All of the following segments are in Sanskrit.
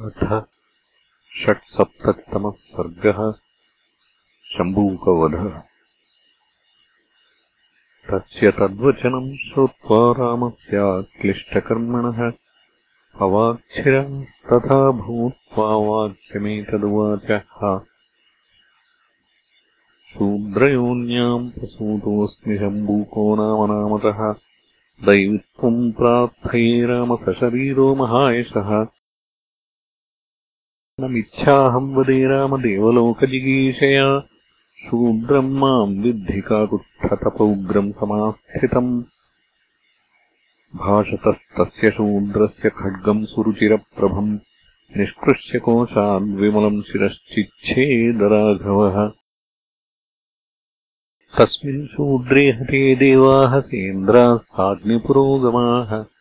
अथ षट्सप्ततितमः सर्गः शम्बूकवधः तस्य तद्वचनम् श्रुत्वा रामस्याक्लिष्टकर्मणः अवाक्षिरस्तथा भूत्वा वाक्यमेतदुवाचः। शूद्रयोन्याम् प्रसूतोऽस्मि शम्बूको नाम नामतः। दैवित्वम् प्रार्थये रामसशरीरो महायशः न मिथ्याहम् वदे रामदेवलोकजिगीषया शूद्रम् माम् विद्धि काकुत्स्थतपौग्रम् समास्थितम्। भाषतस्तस्य शूद्रस्य खड्गम् सुरुचिरप्रभम्। निष्कृष्य कोशाद्विमलम् शिरश्चिच्छेदराघवः। तस्मिन् शूद्रे हते देवाः सेन्द्राः साग्निपुरोगमाः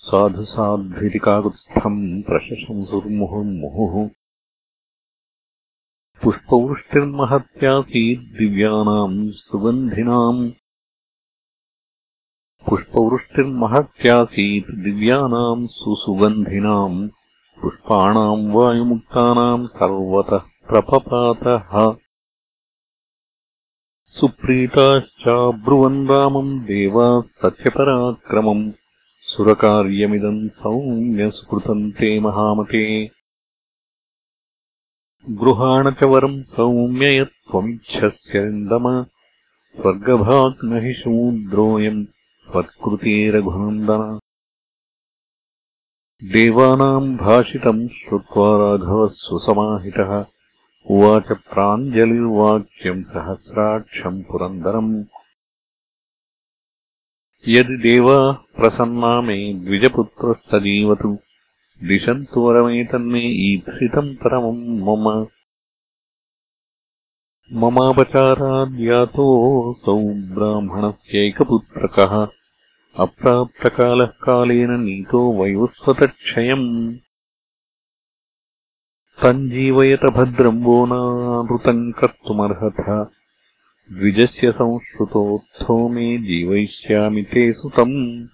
साधुसाध्वितिकाकुत्स्थम् प्रशशंसुर्मुहुर्मुहुः पुष्पवृष्टिर्महत्यासीद्दिव्यानाम् सुगन्धिनाम् पुष्पवृष्टिर्महत्यासीत् दिव्यानाम् सुसुगन्धिनाम् पुष्पाणाम् वायुमुक्तानाम् सर्वतः प्रपपातः। सुप्रीताश्चाब्रुवन् रामम् देवाः सत्यपराक्रमम् सुरकार्यमिदम् सौम्यसुकृतम् ते महामते। गृहाण च वरम् सौम्य यत्त्वमिच्छस्यन्दम स्वर्गभाग्न हि शूद्रोऽयम् त्वत्कृते रघुनन्दन। देवानाम् भाषितम् श्रुत्वा राघवः सुसमाहितः उवाच प्राञ्जलिर्वाक्यम् सहस्राक्षम् पुरन्दरम् यदि देवाः प्रसन्ना मे द्विजपुत्रः स जीवतु दिशन्तु वरमेतन्मे ईप्सितम् परमम् मम। ममापचाराद्यातोऽसौ ब्राह्मणस्यैकपुत्रकः। अप्राप्तकालः कालेन नीतो वयोस्वतक्षयम् तम् जीवयत भद्रम् वो नानृतम् कर्तुमर्हथ द्विजस्य संश्रुतोत्थो मे जीवयिष्यामि ते सुतम्।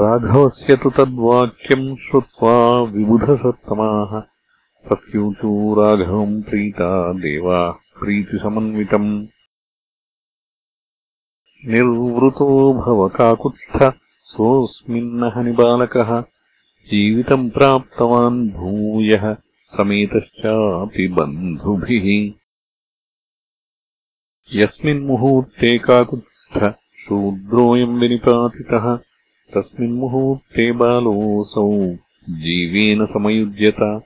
राघवस्य तु तद्वाक्यम् श्रुत्वा विबुधसत्तमाः। प्रत्यूचू राघवम् प्रीता देवाः प्रीतिसमन्वितम्। निर्वृतो भव काकुत्स्थ सोऽस्मिन्नहनिबालकः जीवितम् प्राप्तवान् भूयः समेतश्चापि बन्धुभिः यस्मिन्मुहूर्ते काकुत्स्थ शूद्रोऽयम् विनिपातितः तस्मिन्मुहूर्ते बालोऽसौ जीवेन समयुज्यत।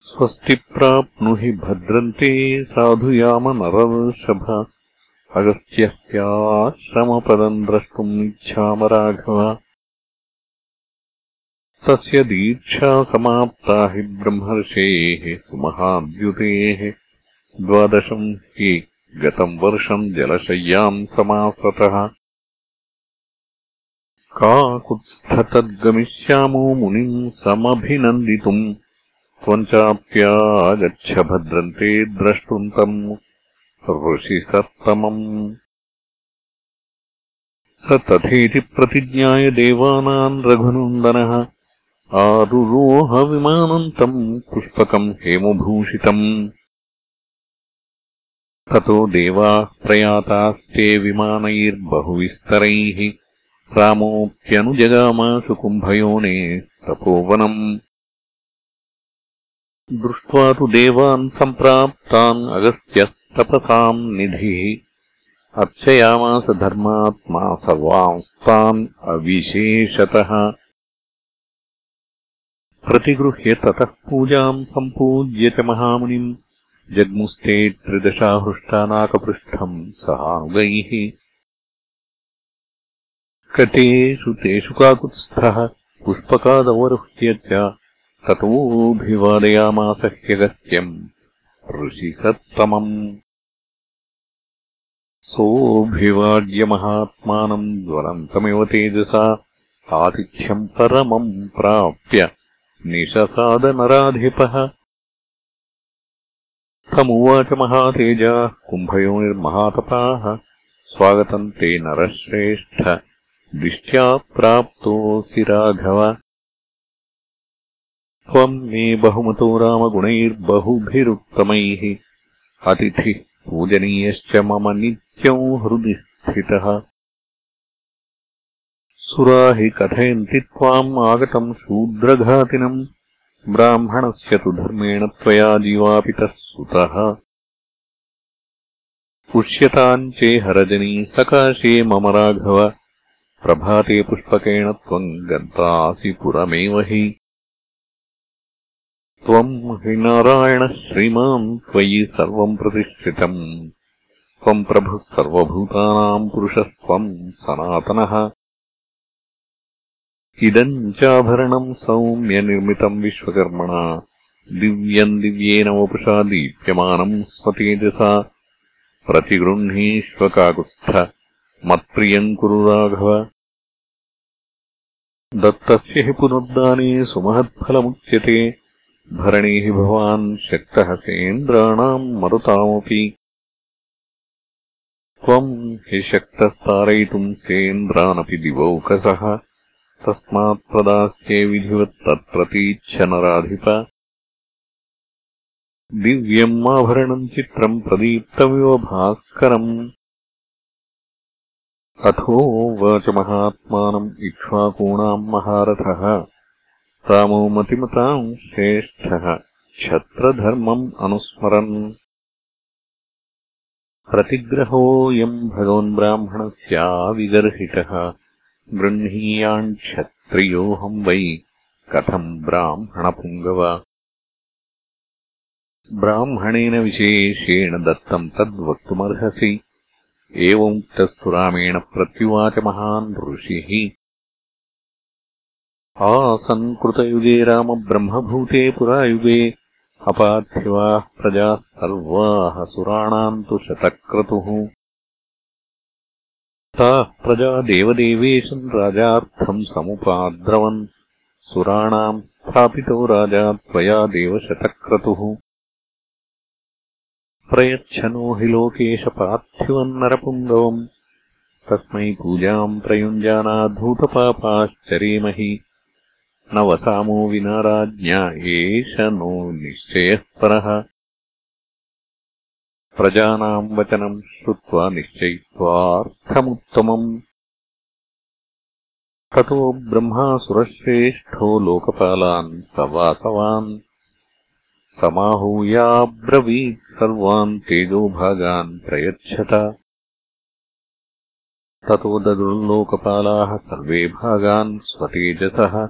स्वस्ति प्राप्नुहि भद्रन्ते साधुयाम नरर्षभ अगस्त्यस्याश्रमपदम् द्रष्टुम् इच्छाम राघव। तस्य दीक्षा समाप्ता हि ब्रह्मर्षेः सुमहाद्युतेः द्वादशम् हि गतम् वर्षम् जलशय्याम् समासतः। काकुत्स्थतद्गमिष्यामो मुनिम् समभिनन्दितुम्? त्वम् चाप्यागच्छ भद्रन्ते द्रष्टुम् तम् ऋषिसत्तमम्। स तथेति प्रतिज्ञाय देवानाम् रघुनन्दनः। आरुरोहविमानम् तम् पुष्पकम् हेमभूषितम् ततो देवाः प्रयातास्ते विमानैर्बहुविस्तरैः रामोऽप्यनुजगामासु कुम्भयोनेस्तपोवनम्। दृष्ट्वा तु देवान् सम्प्राप्तान् अगस्त्यस्तपसाम् निधिः। अर्चयामास धर्मात्मा सर्वांस्तान् अविशेषतः। प्रतिगृह्य ततः पूजाम् सम्पूज्य च महामुनिम् जग्मुस्ते त्रिदशाहृष्टानाकपृष्ठम् सहानुगैः कटेषु तेषु काकुत्स्थः पुष्पकादवरुह्य च ततोऽभिवादयामास ह्यगस्त्यम् ऋषिसत्तमम्। सोऽभिवाड्यमहात्मानम् ज्वलन्तमिव तेजसा आतिथ्यम् परमम् प्राप्य निशसादनराधिपः तमुवाच महातेजाः कुम्भयोनिर्महातपाः स्वागतम् ते नरश्रेष्ठ दिष्ट्या प्राप्तोऽसि राघव। त्वम् मे बहुमतो रामगुणैर्बहुभिरुत्तमैः अतिथिः पूजनीयश्च मम नित्यम् हृदि स्थितः। सुरा हि कथयन्ति त्वाम् आगतम् शूद्रघातिनम् ब्राह्मणस्य तु धर्मेण त्वया जीवापितः सुतः। पुष्यताम् चेहरजनी सकाशे मम राघव। प्रभाते पुष्पकेण त्वम् गन्तासि पुरमेव हि। त्वम् हि नारायणः श्रीमान् त्वयि सर्वम् प्रतिष्ठितम् त्वम् प्रभुः सर्वभूतानाम् पुरुषस्त्वम् सनातनः इदम् चाभरणम् सौम्यनिर्मितम् विश्वकर्मणा। दिव्यम् दिव्येन वपुषा दीप्यमानम् स्वतेजसा। प्रतिगृह्णीष्वकाकुत्स्थ। मत्प्रियम् कुरु राघव। दत्तस्य हि पुनर्दाने सुमहत्फलमुच्यते। भरणे हि भवान् शक्तः सेन्द्राणाम् मरुतामपि। त्वम् हि शक्तस्तारयितुम् सेन्द्रानपि दिवौकसः तस्मात् प्रदास्ये विधिवत्तत्प्रतीच्छ नराधिप दिव्यम् आभरणम् चित्रम् प्रदीप्तमिव भास्करम्। अथोवाच महात्मानम् इक्ष्वाकूणाम् महारथः। रामो मतिमताम् श्रेष्ठः। क्षत्रधर्मम् अनुस्मरन्। प्रतिग्रहोऽयम् भगवन्ब्राह्मणस्याविगर्हितः गृह्णीयाम् क्षत्रियोऽहम् वै कथम् ब्राह्मणपुङ्गव? ब्राह्मणेन विशेषेण दत्तम् तद्वक्तुमर्हसि। एवमुक्तस्तु रामेण प्रत्युवाच महान् ऋषिः। आसन्कृतयुगे रामब्रह्मभूते पुरायुगे अपार्थिवाः प्रजाः सर्वाः सुराणाम् तु शतक्रतुः ताः प्रजा देवदेवेशम् राजार्थम् समुपाद्रवन्। सुराणाम् स्थापितो राजा त्वया देवशतक्रतुः। प्रयच्छनो हि लोकेशपार्थिवम् नरपुङ्गवम्। तस्मै पूजाम् प्रयुञ्जानाद्धूतपापाश्चरेमहि न वसामो विना राज्ञा एष नो निश्चयः परः प्रजानाम् वचनम् श्रुत्वा निश्चयित्वार्थमुत्तमम् ततो ब्रह्मासुरश्रेष्ठो लोकपालान् स वासवान् समाहूयाब्रवीत् सर्वान् तेजोभागान् प्रयच्छत। ततो ददुर्लोकपालाः सर्वे भागान् स्वतेजसः।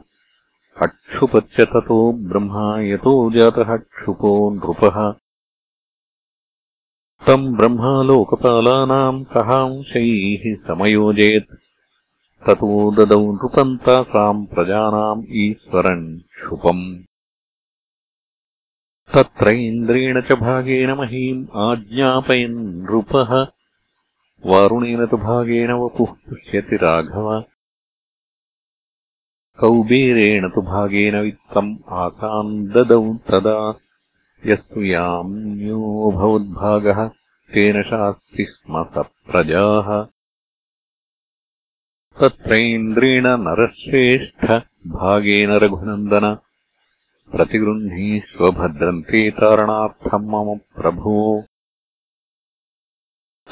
अक्षुपच्च ततो ब्रह्मा यतो जातः क्षुपो नृपः तम् ब्रह्मालोकपालानाम् सहांशैः समयोजेत्। ततो ददौ नृपन्तासाम् प्रजानाम् ईश्वरम् क्षुपम् तत्र इन्द्रेण च भागेन महीम् आज्ञापयन् नृपः। वारुणेन तु भागेन वपुः पुष्यति राघव। कौबेरेण तु भागेन वित्तम् आसाम् ददौ तदा। यस्तु याम्योऽभवद्भागः तेन शास्ति स्म स प्रजाः तत्रैन्द्रेण भागेन रघुनन्दन। प्रतिगृह्णीष्वभद्रन्ते तारणार्थम् मम प्रभो।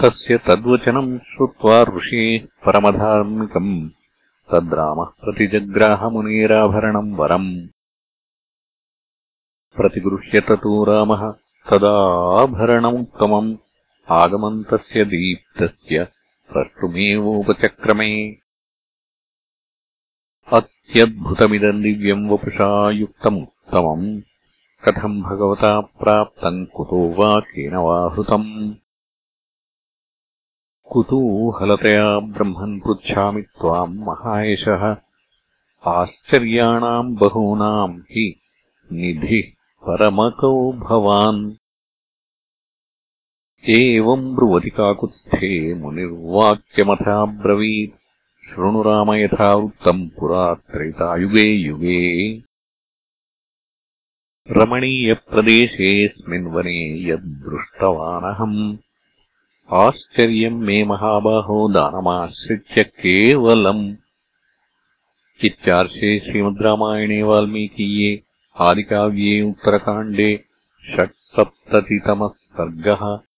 तस्य तद्वचनम् श्रुत्वा ऋषेः परमधार्मिकम्। तद्रामः प्रतिजग्राहमुनेराभरणम् वरम्। प्रतिगृह्यततो रामः तदाभरणमुत्तमम् आगमन्तस्य दीप्तस्य प्रष्टुमेवोपचक्रमे। अत्यद्भुतमिदम् दिव्यम् वपुषा युक्तमुत्तमम् कथम् भगवता प्राप्तम् कुतो वा केन वा हृतम्। कुतूहलतया ब्रह्मन् पृच्छामि त्वाम् महायशः। आश्चर्याणाम् बहूनाम् हि निधिः परमकौ भवान् एवम् ब्रुवति काकुत्स्थे मुनिर्वाक्यमथाब्रवीत्। शृणुराम यथा वृत्तम् पुरा त्रेतायुगे युगे रमणीयप्रदेशेऽस्मिन् वने यद्दृष्टवानहम् आश्चर्यम् मे महाबाहो दानमाश्रित्य केवलम्। इत्यार्षे श्रीमद्रामायणे वाल्मीकीये आदिकाव्ये उत्तरकाण्डे षट्सप्ततितमः सर्गः